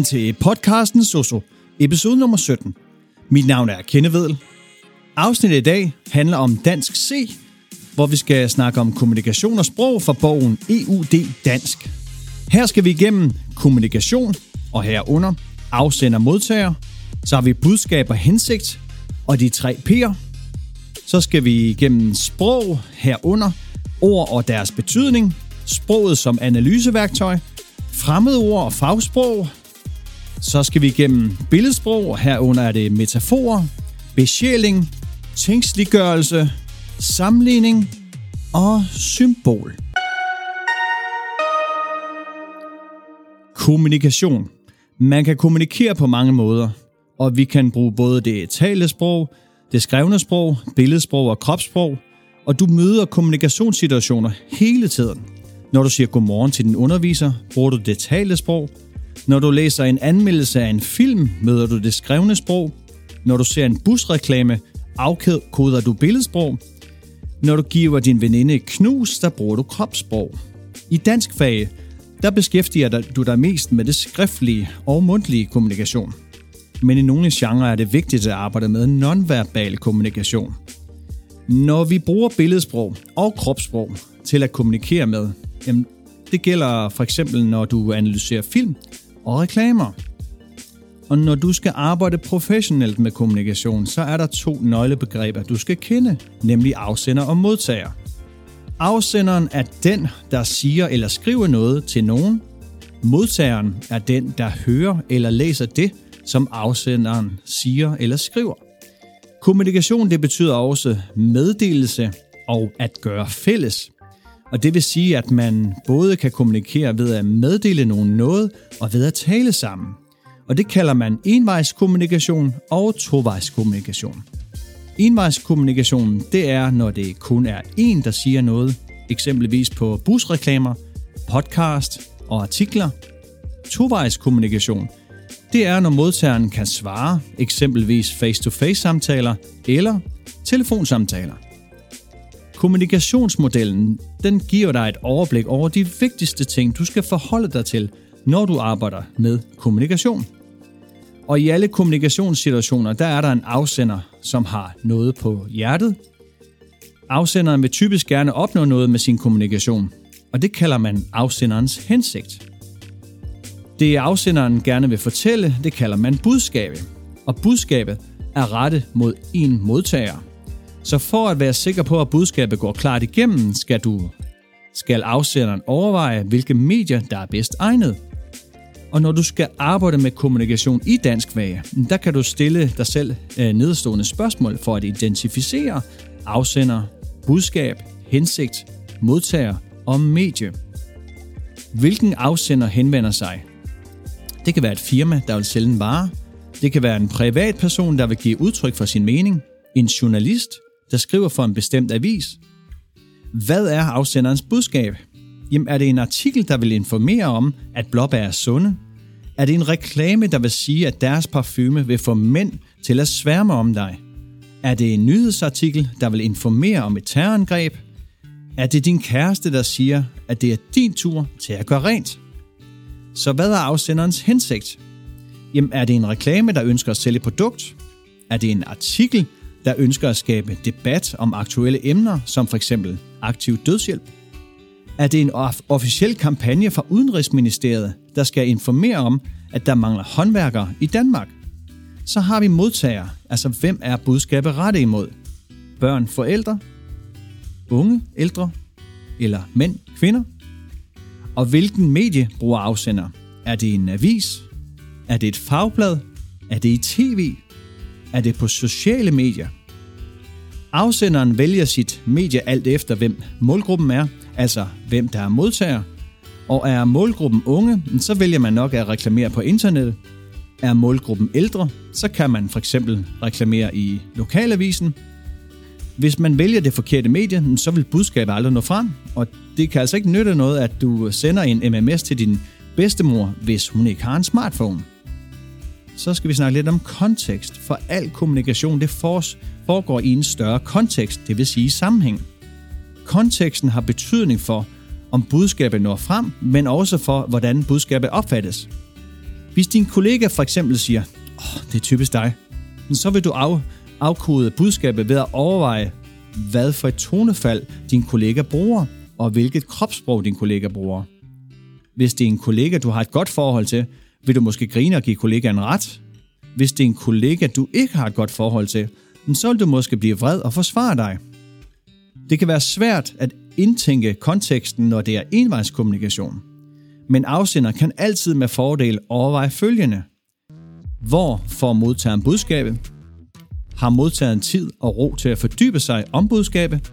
Velkommen til podcasten Soso, episode nummer 17. Mit navn er Kennevedel. Afsnittet i dag handler om dansk C, hvor vi skal snakke om kommunikation og sprog fra bogen EUD Dansk. Her skal vi igennem kommunikation, og herunder afsender modtager. Så har vi budskab og hensigt, og de tre P'er. Så skal vi igennem sprog herunder, ord og deres betydning, sproget som analyseværktøj, fremmedord og fagsprog. Så skal vi igennem billedsprog, herunder er det metaforer, besjæling, tingsliggørelse, sammenligning og symbol. Kommunikation. Man kan kommunikere på mange måder, og vi kan bruge både det talte sprog, det skrevne sprog, billedsprog og kropssprog, og du møder kommunikationssituationer hele tiden. Når du siger godmorgen til din underviser, bruger du det talte sprog. Når du læser en anmeldelse af en film, møder du det skrevne sprog. Når du ser en busreklame, afkoder du billedsprog. Når du giver din veninde et knus, der bruger du kropssprog. I dansk fag, der beskæftiger du dig mest med det skriftlige og mundtlige kommunikation. Men i nogle genrer er det vigtigt at arbejde med nonverbal kommunikation. Når vi bruger billedsprog og kropssprog til at kommunikere med, jamen, det gælder for eksempel, når du analyserer film og reklamer. Og når du skal arbejde professionelt med kommunikation, så er der to nøglebegreber, du skal kende, nemlig afsender og modtager. Afsenderen er den, der siger eller skriver noget til nogen. Modtageren er den, der hører eller læser det, som afsenderen siger eller skriver. Kommunikation det betyder også meddelelse og at gøre fælles. Og det vil sige, at man både kan kommunikere ved at meddele nogen noget og ved at tale sammen. Og det kalder man envejskommunikation og tovejskommunikation. Envejskommunikation, det er, når det kun er en, der siger noget, eksempelvis på busreklamer, podcast og artikler. Tovejskommunikation, det er, når modtageren kan svare, eksempelvis face-to-face samtaler eller telefonsamtaler. Kommunikationsmodellen den giver dig et overblik over de vigtigste ting, du skal forholde dig til, når du arbejder med kommunikation. Og i alle kommunikationssituationer, der er der en afsender, som har noget på hjertet. Afsenderen vil typisk gerne opnå noget med sin kommunikation, og det kalder man afsenderens hensigt. Det afsenderen gerne vil fortælle, det kalder man budskabet. Og budskabet er rettet mod en modtager. Så for at være sikker på, at budskabet går klart igennem, skal du skal afsenderen overveje, hvilke medier, der er bedst egnet. Og når du skal arbejde med kommunikation i dansk vage, der kan du stille dig selv øh, nedstående spørgsmål for at identificere afsender, budskab, hensigt, modtager og medie. Hvilken afsender henvender sig? Det kan være et firma, der vil sælge en vare. Det kan være en privatperson, der vil give udtryk for sin mening. En journalist, der skriver for en bestemt avis. Hvad er afsenderens budskab? Jamen er det en artikel, der vil informere om, at blåbær er sunde? Er det en reklame, der vil sige, at deres parfume vil få mænd til at sværme om dig? Er det en nyhedsartikel, der vil informere om et terrorangreb? Er det din kæreste, der siger, at det er din tur til at gøre rent? Så hvad er afsenderens hensigt? Jamen er det en reklame, der ønsker at sælge produkt? Er det en artikel, der ønsker at skabe debat om aktuelle emner, som for eksempel aktiv dødshjælp? Er det en officiel kampagne fra Udenrigsministeriet, der skal informere om, at der mangler håndværkere i Danmark? Så har vi modtager, altså hvem er budskabet rettet imod? Børn, forældre, unge, ældre eller mænd, kvinder? Og hvilken medie bruger afsender? Er det en avis? Er det et fagblad? Er det i tv? Er det på sociale medier? Afsenderen vælger sit medie alt efter, hvem målgruppen er, altså hvem der er modtager. Og er målgruppen unge, så vælger man nok at reklamere på internettet. Er målgruppen ældre, så kan man for eksempel reklamere i lokalavisen. Hvis man vælger det forkerte medie, så vil budskabet aldrig nå frem, og det kan altså ikke nytte noget, at du sender en MMS til din bedstemor, hvis hun ikke har en smartphone så skal vi snakke lidt om kontekst, for al kommunikation det foregår i en større kontekst, det vil sige sammenhæng. Konteksten har betydning for, om budskabet når frem, men også for, hvordan budskabet opfattes. Hvis din kollega for eksempel siger, åh, oh, det er typisk dig, så vil du af, afkode budskabet ved at overveje, hvad for et tonefald din kollega bruger, og hvilket kropssprog din kollega bruger. Hvis det er en kollega, du har et godt forhold til, vil du måske grine og give kollegaen ret. Hvis det er en kollega, du ikke har et godt forhold til, så vil du måske blive vred og forsvare dig. Det kan være svært at indtænke konteksten, når det er envejskommunikation. Men afsender kan altid med fordel overveje følgende. Hvor får modtageren budskabet? Har modtageren tid og ro til at fordybe sig om budskabet?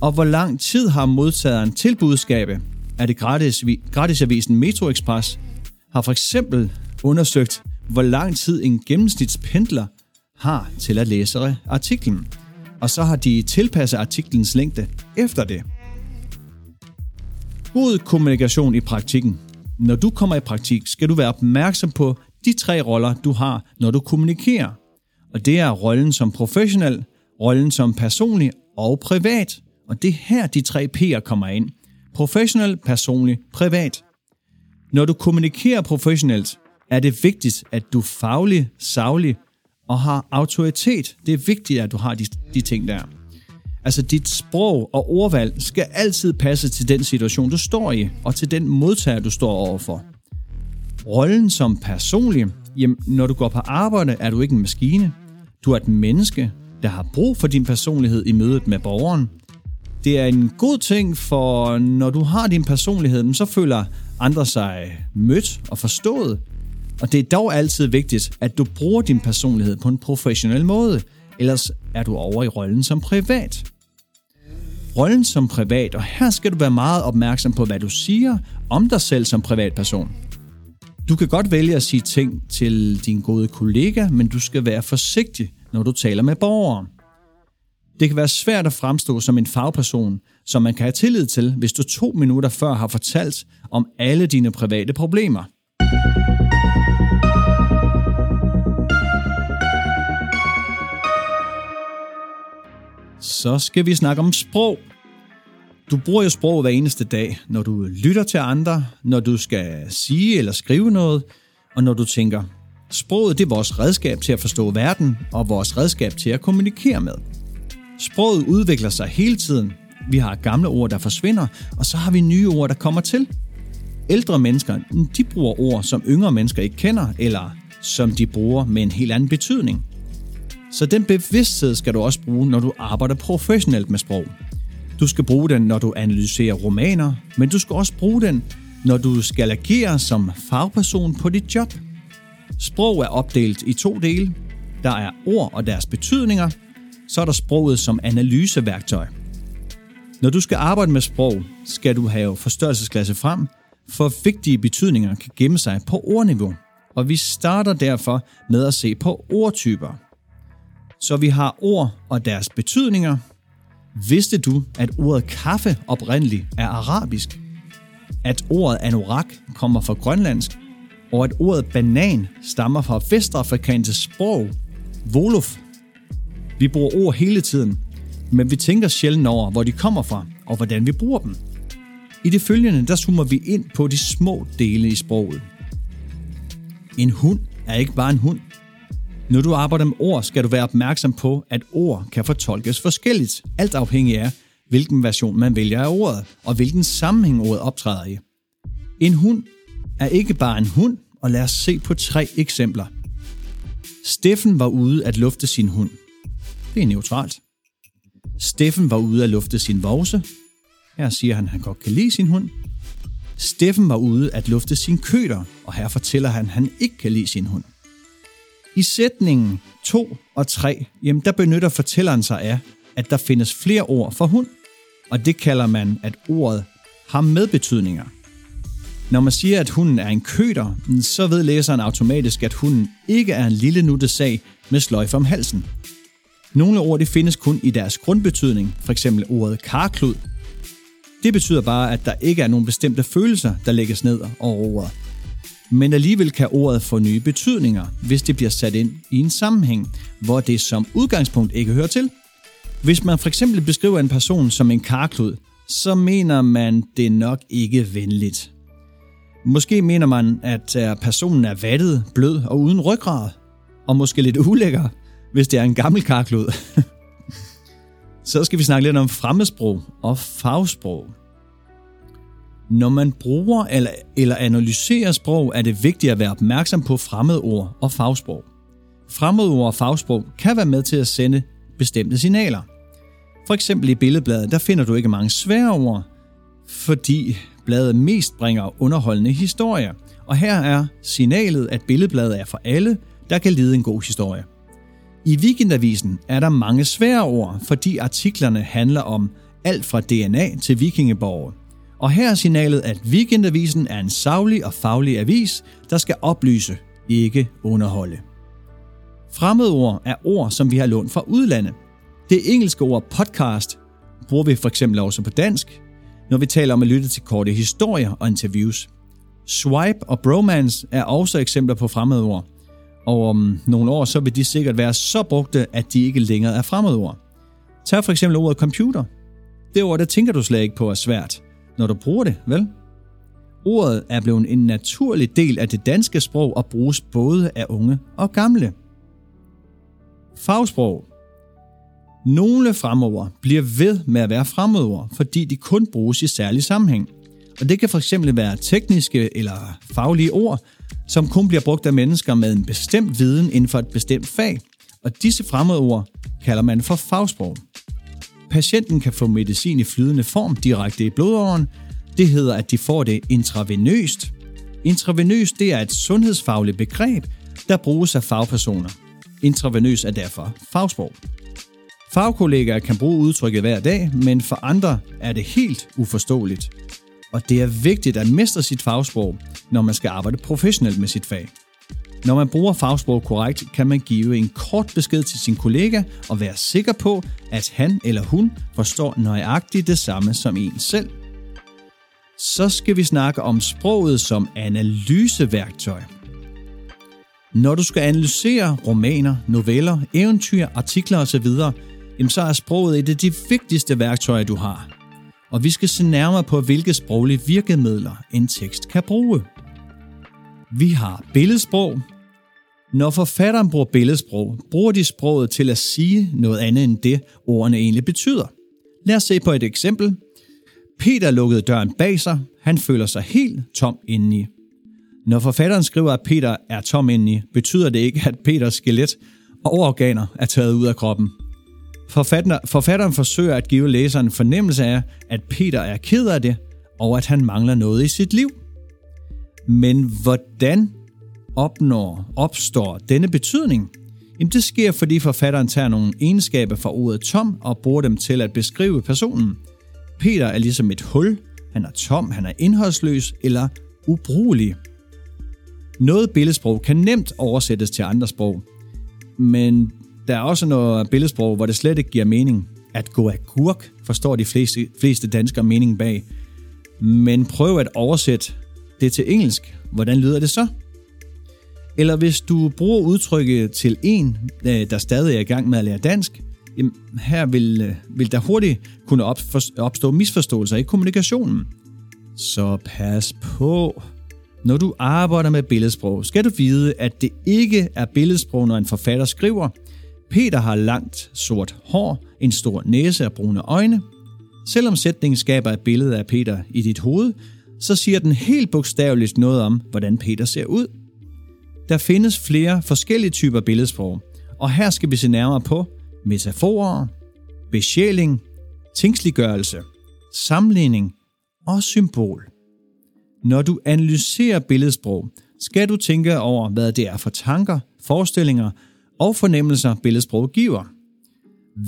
Og hvor lang tid har modtageren til budskabet? Er det gratis, gratisavisen Metro Express har for eksempel undersøgt, hvor lang tid en gennemsnitspendler har til at læse artiklen. Og så har de tilpasset artiklens længde efter det. God kommunikation i praktikken. Når du kommer i praktik, skal du være opmærksom på de tre roller, du har, når du kommunikerer. Og det er rollen som professionel, rollen som personlig og privat. Og det er her, de tre P'er kommer ind. Professionel, personlig, privat. Når du kommunikerer professionelt, er det vigtigt, at du faglig, savlig og har autoritet. Det er vigtigt, at du har de, de ting der. Altså dit sprog og ordvalg skal altid passe til den situation, du står i, og til den modtager, du står overfor. Rollen som personlig, jamen, når du går på arbejde, er du ikke en maskine. Du er et menneske, der har brug for din personlighed i mødet med borgeren. Det er en god ting, for når du har din personlighed, så føler andre sig mødt og forstået. Og det er dog altid vigtigt, at du bruger din personlighed på en professionel måde, ellers er du over i rollen som privat. Rollen som privat, og her skal du være meget opmærksom på, hvad du siger om dig selv som privatperson. Du kan godt vælge at sige ting til din gode kollega, men du skal være forsigtig, når du taler med borgere. Det kan være svært at fremstå som en fagperson, som man kan have tillid til, hvis du to minutter før har fortalt om alle dine private problemer. Så skal vi snakke om sprog. Du bruger jo sprog hver eneste dag, når du lytter til andre, når du skal sige eller skrive noget, og når du tænker. Sproget det er vores redskab til at forstå verden, og vores redskab til at kommunikere med. Sproget udvikler sig hele tiden. Vi har gamle ord, der forsvinder, og så har vi nye ord, der kommer til. Ældre mennesker, de bruger ord, som yngre mennesker ikke kender, eller som de bruger med en helt anden betydning. Så den bevidsthed skal du også bruge, når du arbejder professionelt med sprog. Du skal bruge den, når du analyserer romaner, men du skal også bruge den, når du skal agere som fagperson på dit job. Sprog er opdelt i to dele. Der er ord og deres betydninger, så er der sproget som analyseværktøj. Når du skal arbejde med sprog, skal du have forstørrelsesklasse frem, for vigtige betydninger kan gemme sig på ordniveau. Og vi starter derfor med at se på ordtyper. Så vi har ord og deres betydninger. Vidste du, at ordet kaffe oprindeligt er arabisk? At ordet anorak kommer fra grønlandsk? Og at ordet banan stammer fra vestafrikanske sprog, Wolof. Vi bruger ord hele tiden, men vi tænker sjældent over, hvor de kommer fra og hvordan vi bruger dem. I det følgende, der zoomer vi ind på de små dele i sproget. En hund er ikke bare en hund. Når du arbejder med ord, skal du være opmærksom på, at ord kan fortolkes forskelligt, alt afhængig af, hvilken version man vælger af ordet, og hvilken sammenhæng ordet optræder i. En hund er ikke bare en hund, og lad os se på tre eksempler. Steffen var ude at lufte sin hund. Det er neutralt. Steffen var ude at lufte sin vovse. Her siger han, at han godt kan lide sin hund. Steffen var ude at lufte sin køder, og her fortæller han, at han ikke kan lide sin hund. I sætningen 2 og 3, jamen der benytter fortælleren sig af, at der findes flere ord for hund, og det kalder man, at ordet har medbetydninger. Når man siger, at hunden er en køder, så ved læseren automatisk, at hunden ikke er en lille nutte sag med sløjf om halsen. Nogle ord det findes kun i deres grundbetydning, f.eks. ordet karklud. Det betyder bare, at der ikke er nogen bestemte følelser, der lægges ned over ordet men alligevel kan ordet få nye betydninger, hvis det bliver sat ind i en sammenhæng, hvor det som udgangspunkt ikke hører til. Hvis man for eksempel beskriver en person som en karklud, så mener man det nok ikke venligt. Måske mener man, at øh, personen er vattet, blød og uden ryggrad, og måske lidt ulækker, hvis det er en gammel karklud. Så skal vi snakke lidt om fremmedsprog og fagsprog. Når man bruger eller, eller analyserer sprog, er det vigtigt at være opmærksom på fremmedord og fagsprog. Fremmedord og fagsprog kan være med til at sende bestemte signaler. For eksempel i billedbladet, der finder du ikke mange svære ord, fordi bladet mest bringer underholdende historier. Og her er signalet, at billedbladet er for alle, der kan lide en god historie. I Weekendavisen er der mange svære ord, fordi artiklerne handler om alt fra DNA til vikingeborg. Og her er signalet, at Weekendavisen er en savlig og faglig avis, der skal oplyse, ikke underholde. Fremmedord er ord, som vi har lånt fra udlandet. Det engelske ord podcast bruger vi for eksempel også på dansk, når vi taler om at lytte til korte historier og interviews. Swipe og bromance er også eksempler på fremmedord, og om nogle år så vil de sikkert være så brugte, at de ikke længere er fremmedord. Tag for eksempel ordet computer. Det ord, der tænker du slet ikke på er svært, når du bruger det, vel? Ordet er blevet en naturlig del af det danske sprog og bruges både af unge og gamle. Fagsprog. Nogle fremover bliver ved med at være fremmedord, fordi de kun bruges i særlig sammenhæng. Og det kan fx være tekniske eller faglige ord, som kun bliver brugt af mennesker med en bestemt viden inden for et bestemt fag. Og disse fremmedord kalder man for fagsprog. Patienten kan få medicin i flydende form direkte i blodåren. Det hedder, at de får det intravenøst. Intravenøst det er et sundhedsfagligt begreb, der bruges af fagpersoner. Intravenøs er derfor fagsprog. Fagkollegaer kan bruge udtrykket hver dag, men for andre er det helt uforståeligt. Og det er vigtigt at mestre sit fagsprog, når man skal arbejde professionelt med sit fag. Når man bruger fagsprog korrekt, kan man give en kort besked til sin kollega og være sikker på, at han eller hun forstår nøjagtigt det samme som en selv. Så skal vi snakke om sproget som analyseværktøj. Når du skal analysere romaner, noveller, eventyr, artikler osv., så er sproget et af de vigtigste værktøjer, du har. Og vi skal se nærmere på, hvilke sproglige virkemidler en tekst kan bruge. Vi har billedsprog. Når forfatteren bruger billedsprog, bruger de sproget til at sige noget andet end det, ordene egentlig betyder. Lad os se på et eksempel. Peter lukkede døren bag sig. Han føler sig helt tom indeni. Når forfatteren skriver, at Peter er tom indeni, betyder det ikke, at Peters skelet og organer er taget ud af kroppen. Forfatteren, forfatteren forsøger at give læseren en fornemmelse af, at Peter er ked af det, og at han mangler noget i sit liv. Men hvordan opnår, opstår denne betydning? Jamen det sker, fordi forfatteren tager nogle egenskaber fra ordet tom og bruger dem til at beskrive personen. Peter er ligesom et hul, han er tom, han er indholdsløs eller ubrugelig. Noget billedsprog kan nemt oversættes til andre sprog, men der er også noget billedsprog, hvor det slet ikke giver mening. At gå af gurk forstår de fleste, fleste danskere meningen bag. Men prøv at oversætte det til engelsk. Hvordan lyder det så? Eller hvis du bruger udtrykket til en, øh, der stadig er i gang med at lære dansk, jamen her vil, øh, vil der hurtigt kunne opstå misforståelser i kommunikationen. Så pas på. Når du arbejder med billedsprog, skal du vide, at det ikke er billedsprog, når en forfatter skriver. Peter har langt sort hår, en stor næse og brune øjne. Selvom sætningen skaber et billede af Peter i dit hoved, så siger den helt bogstaveligt noget om, hvordan Peter ser ud. Der findes flere forskellige typer billedsprog, og her skal vi se nærmere på metaforer, besjæling, tingsliggørelse, sammenligning og symbol. Når du analyserer billedsprog, skal du tænke over, hvad det er for tanker, forestillinger og fornemmelser, billedsprog giver.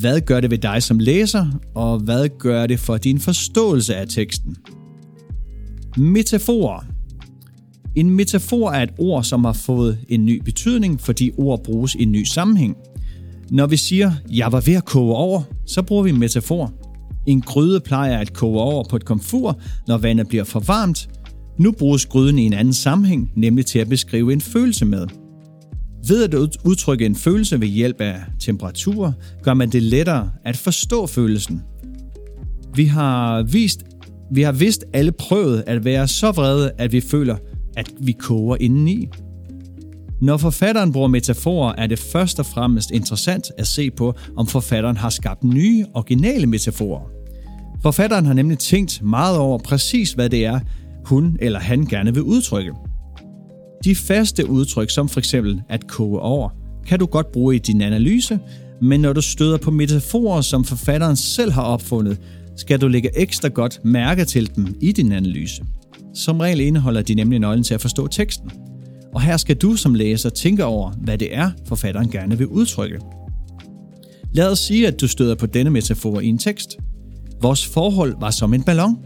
Hvad gør det ved dig som læser, og hvad gør det for din forståelse af teksten? Metaforer. En metafor er et ord, som har fået en ny betydning, fordi ord bruges i en ny sammenhæng. Når vi siger, jeg var ved at koge over, så bruger vi en metafor. En gryde plejer at koge over på et komfur, når vandet bliver for varmt, nu bruges gryden i en anden sammenhæng, nemlig til at beskrive en følelse med. Ved at udtrykke en følelse ved hjælp af temperatur, gør man det lettere at forstå følelsen. Vi har vist Vi har vist alle prøvet at være så vrede, at vi føler, at vi koger indeni. Når forfatteren bruger metaforer, er det først og fremmest interessant at se på, om forfatteren har skabt nye, originale metaforer. Forfatteren har nemlig tænkt meget over præcis, hvad det er, hun eller han gerne vil udtrykke. De faste udtryk, som for eksempel at koge over, kan du godt bruge i din analyse, men når du støder på metaforer, som forfatteren selv har opfundet, skal du lægge ekstra godt mærke til dem i din analyse. Som regel indeholder de nemlig nøglen til at forstå teksten. Og her skal du som læser tænke over, hvad det er, forfatteren gerne vil udtrykke. Lad os sige, at du støder på denne metafor i en tekst. Vores forhold var som en ballon.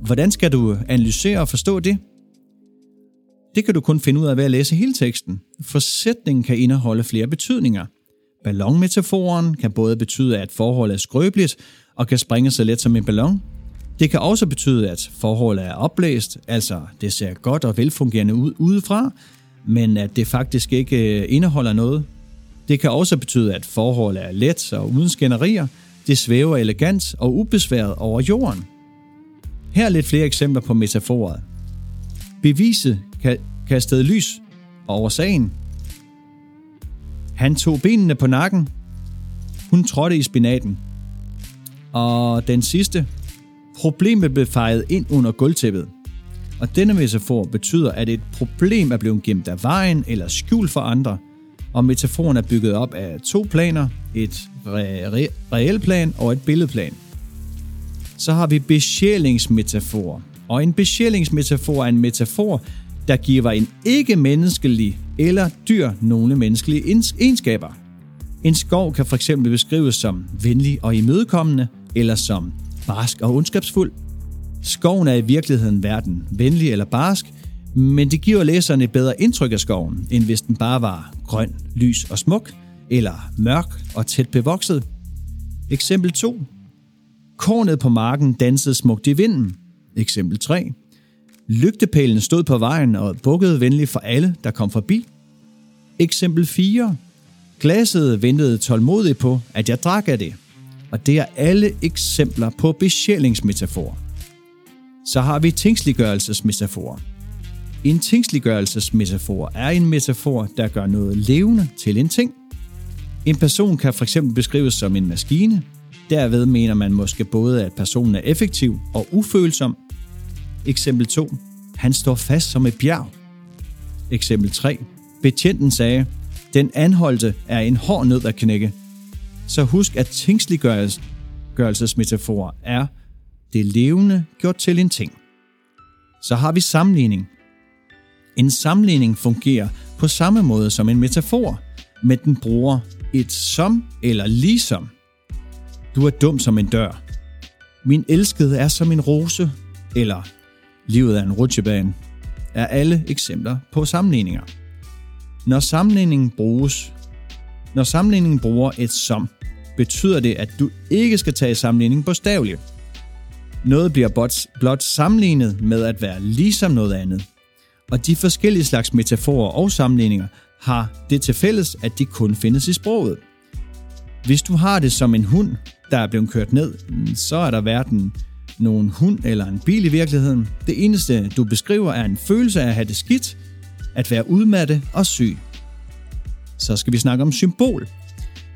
Hvordan skal du analysere og forstå det? Det kan du kun finde ud af ved at læse hele teksten, for sætningen kan indeholde flere betydninger. Ballonmetaforen kan både betyde, at forholdet er skrøbeligt og kan springe så let som en ballon. Det kan også betyde, at forholdet er oplæst, altså det ser godt og velfungerende ud udefra, men at det faktisk ikke øh, indeholder noget. Det kan også betyde, at forholdet er let og uden skænderier, det svæver elegant og ubesværet over jorden. Her er lidt flere eksempler på metaforet bevise kastede lys over sagen. Han tog benene på nakken. Hun trådte i spinaten. Og den sidste. Problemet blev fejet ind under gulvtæppet. Og denne metafor betyder, at et problem er blevet gemt af vejen eller skjult for andre, og metaforen er bygget op af to planer, et re- re- reelt plan og et billedplan. Så har vi besjælingsmetaforer, og en besjælingsmetafor er en metafor, der giver en ikke-menneskelig eller dyr nogle menneskelige egenskaber. En skov kan fx beskrives som venlig og imødekommende, eller som barsk og ondskabsfuld. Skoven er i virkeligheden verden venlig eller barsk, men det giver læseren et bedre indtryk af skoven, end hvis den bare var grøn, lys og smuk, eller mørk og tæt bevokset. Eksempel 2. Kornet på marken dansede smukt i vinden. Eksempel 3. Lygtepælen stod på vejen og bukkede venligt for alle, der kom forbi. Eksempel 4. Glasset ventede tålmodigt på, at jeg drak af det. Og det er alle eksempler på besjælingsmetaforer. Så har vi tingsliggørelsesmetaforer. En tingsliggørelsesmetafor er en metafor, der gør noget levende til en ting. En person kan fx beskrives som en maskine. Derved mener man måske både, at personen er effektiv og ufølsom, Eksempel 2. Han står fast som et bjerg. Eksempel 3. Betjenten sagde, den anholdte er en hård nød at knække. Så husk, at tingsliggørelsesmetafor er det levende gjort til en ting. Så har vi sammenligning. En sammenligning fungerer på samme måde som en metafor, men den bruger et som eller ligesom. Du er dum som en dør. Min elskede er som en rose, eller Livet er en rutsjebane, er alle eksempler på sammenligninger. Når sammenligningen bruges, når sammenligningen bruger et som, betyder det, at du ikke skal tage sammenligningen bogstaveligt. Noget bliver blot, blot sammenlignet med at være ligesom noget andet. Og de forskellige slags metaforer og sammenligninger har det til fælles, at de kun findes i sproget. Hvis du har det som en hund, der er blevet kørt ned, så er der verden nogen hund eller en bil i virkeligheden. Det eneste, du beskriver, er en følelse af at have det skidt, at være udmattet og syg. Så skal vi snakke om symbol.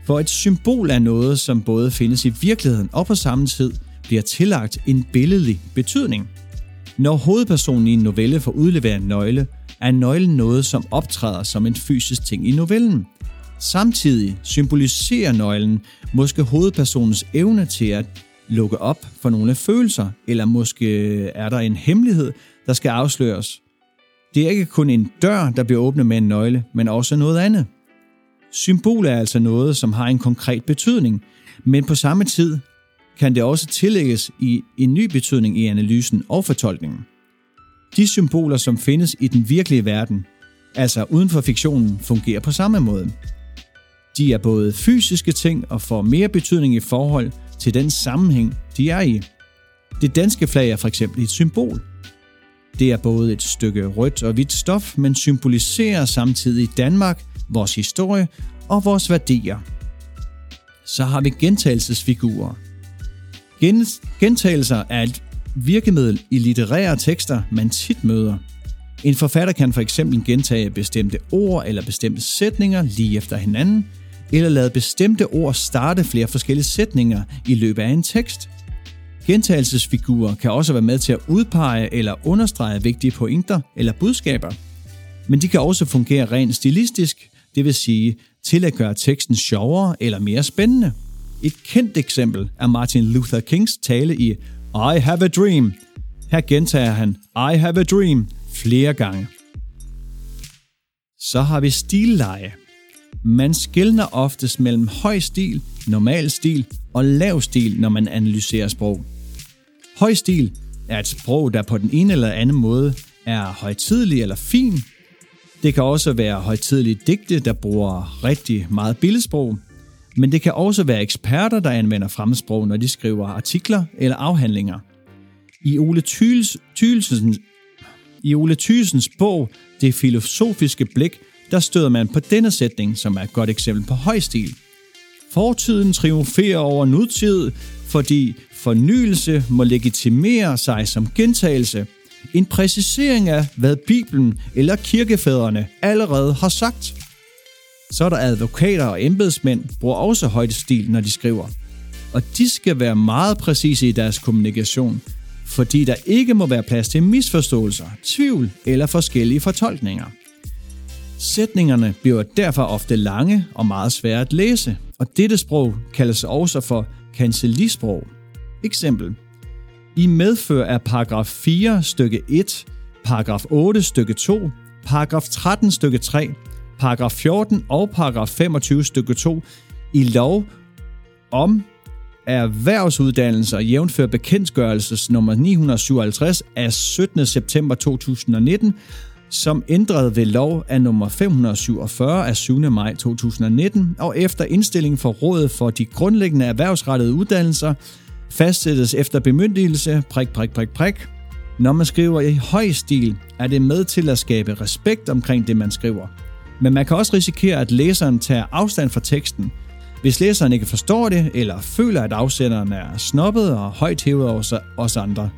For et symbol er noget, som både findes i virkeligheden og på samme tid bliver tillagt en billedlig betydning. Når hovedpersonen i en novelle får udleveret en nøgle, er nøglen noget, som optræder som en fysisk ting i novellen. Samtidig symboliserer nøglen måske hovedpersonens evne til at lukke op for nogle følelser, eller måske er der en hemmelighed, der skal afsløres. Det er ikke kun en dør, der bliver åbnet med en nøgle, men også noget andet. Symbol er altså noget, som har en konkret betydning, men på samme tid kan det også tillægges i en ny betydning i analysen og fortolkningen. De symboler, som findes i den virkelige verden, altså uden for fiktionen, fungerer på samme måde. De er både fysiske ting og får mere betydning i forhold til den sammenhæng, de er i. Det danske flag er for eksempel et symbol. Det er både et stykke rødt og hvidt stof, men symboliserer samtidig Danmark, vores historie og vores værdier. Så har vi gentagelsesfigurer. Gentagelser er et virkemiddel i litterære tekster, man tit møder. En forfatter kan for eksempel gentage bestemte ord eller bestemte sætninger lige efter hinanden, eller lade bestemte ord starte flere forskellige sætninger i løbet af en tekst. Gentagelsesfigurer kan også være med til at udpege eller understrege vigtige pointer eller budskaber. Men de kan også fungere rent stilistisk, det vil sige til at gøre teksten sjovere eller mere spændende. Et kendt eksempel er Martin Luther Kings tale i I have a dream. Her gentager han I have a dream flere gange. Så har vi stilleje. Man skældner oftest mellem høj stil, normal stil og lav stil, når man analyserer sprog. Høj stil er et sprog, der på den ene eller anden måde er højtidelig eller fin. Det kan også være højtidelige digte, der bruger rigtig meget billedsprog. Men det kan også være eksperter, der anvender fremmedsprog, når de skriver artikler eller afhandlinger. I Ole Thylsens, i Ole Thysens bog Det filosofiske blik, der støder man på denne sætning, som er et godt eksempel på høj stil. Fortiden triumferer over nutid, fordi fornyelse må legitimere sig som gentagelse. En præcisering af, hvad Bibelen eller kirkefædrene allerede har sagt. Så er der advokater og embedsmænd, bruger også højdestil, når de skriver. Og de skal være meget præcise i deres kommunikation, fordi der ikke må være plads til misforståelser, tvivl eller forskellige fortolkninger. Sætningerne bliver derfor ofte lange og meget svære at læse, og dette sprog kaldes også for kancelisprog. Eksempel. I medfør af paragraf 4 stykke 1, paragraf 8 stykke 2, paragraf 13 stykke 3, paragraf 14 og paragraf 25 stykke 2 i lov om erhvervsuddannelser jævnfør bekendtgørelses nummer 957 af 17. september 2019, som ændrede ved lov af nummer 547 af 7. maj 2019, og efter indstilling for Rådet for de grundlæggende erhvervsrettede uddannelser, fastsættes efter bemyndigelse, prik, prik, prik, prik. Når man skriver i høj stil, er det med til at skabe respekt omkring det, man skriver. Men man kan også risikere, at læseren tager afstand fra teksten, hvis læseren ikke forstår det, eller føler, at afsenderen er snobbet og højt hævet over os andre.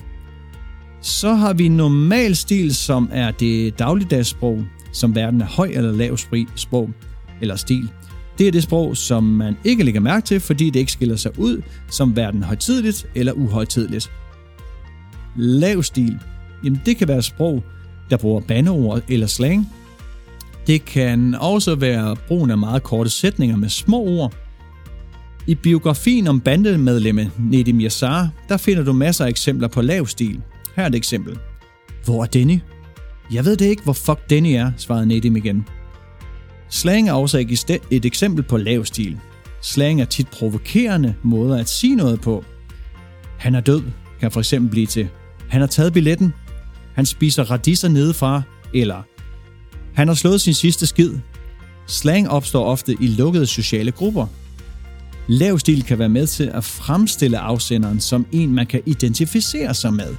Så har vi normal stil, som er det dagligdagssprog, som verden er høj eller lav sprog eller stil. Det er det sprog, som man ikke lægger mærke til, fordi det ikke skiller sig ud som verden højtidligt eller uhøjtidligt. Lav stil, jamen det kan være sprog, der bruger bandeord eller slang. Det kan også være brugen af meget korte sætninger med små ord. I biografien om bandemedlemmet Nedim Yassar, der finder du masser af eksempler på lav stil. Her er et eksempel. Hvor er Denny? Jeg ved det ikke, hvor fuck Denny er, svarede Nedim igen. Slang er også et eksempel på lav stil. Slang er tit provokerende måder at sige noget på. Han er død, kan for eksempel blive til. Han har taget billetten. Han spiser radiser nedefra. Eller han har slået sin sidste skid. Slang opstår ofte i lukkede sociale grupper. Lav stil kan være med til at fremstille afsenderen som en, man kan identificere sig med.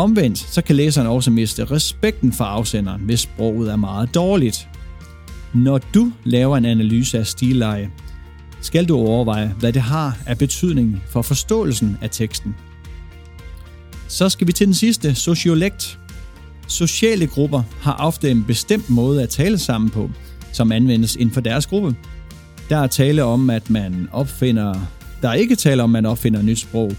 Omvendt så kan læseren også miste respekten for afsenderen, hvis sproget er meget dårligt. Når du laver en analyse af stilleje, skal du overveje, hvad det har af betydning for forståelsen af teksten. Så skal vi til den sidste, sociolekt. Sociale grupper har ofte en bestemt måde at tale sammen på, som anvendes inden for deres gruppe. Der er tale om, at man opfinder... Der er ikke tale om, at man opfinder nyt sprog,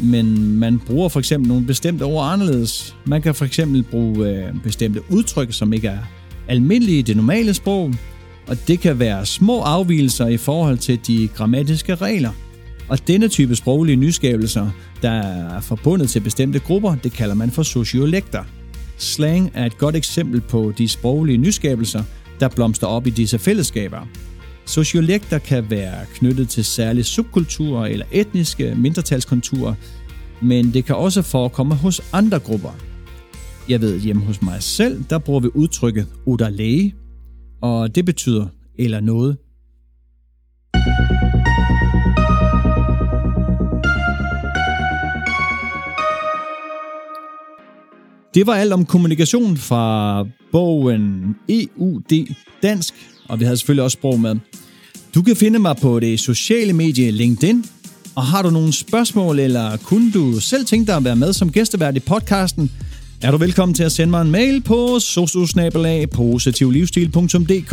men man bruger for eksempel nogle bestemte ord anderledes. Man kan for eksempel bruge øh, bestemte udtryk, som ikke er almindelige i det normale sprog, og det kan være små afvielser i forhold til de grammatiske regler. Og denne type sproglige nyskabelser, der er forbundet til bestemte grupper, det kalder man for sociolekter. Slang er et godt eksempel på de sproglige nyskabelser, der blomster op i disse fællesskaber. Sociolekter kan være knyttet til særlige subkulturer eller etniske mindretalskonturer, men det kan også forekomme hos andre grupper. Jeg ved, hjemme hos mig selv, der bruger vi udtrykket odalage, og det betyder eller noget. Det var alt om kommunikation fra bogen EUD Dansk, og vi havde selvfølgelig også sprog med. Du kan finde mig på det sociale medie LinkedIn, Og har du nogle spørgsmål, eller kunne du selv tænke dig at være med som gæstevært i podcasten, er du velkommen til at sende mig en mail på sosusnabelag.positivlivsstil.dk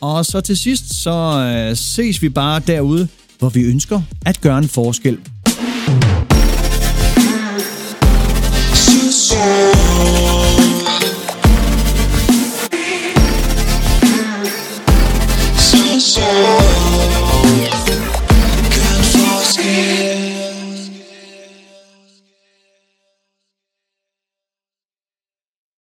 Og så til sidst, så øh, ses vi bare derude, hvor vi ønsker at gøre en forskel. Show.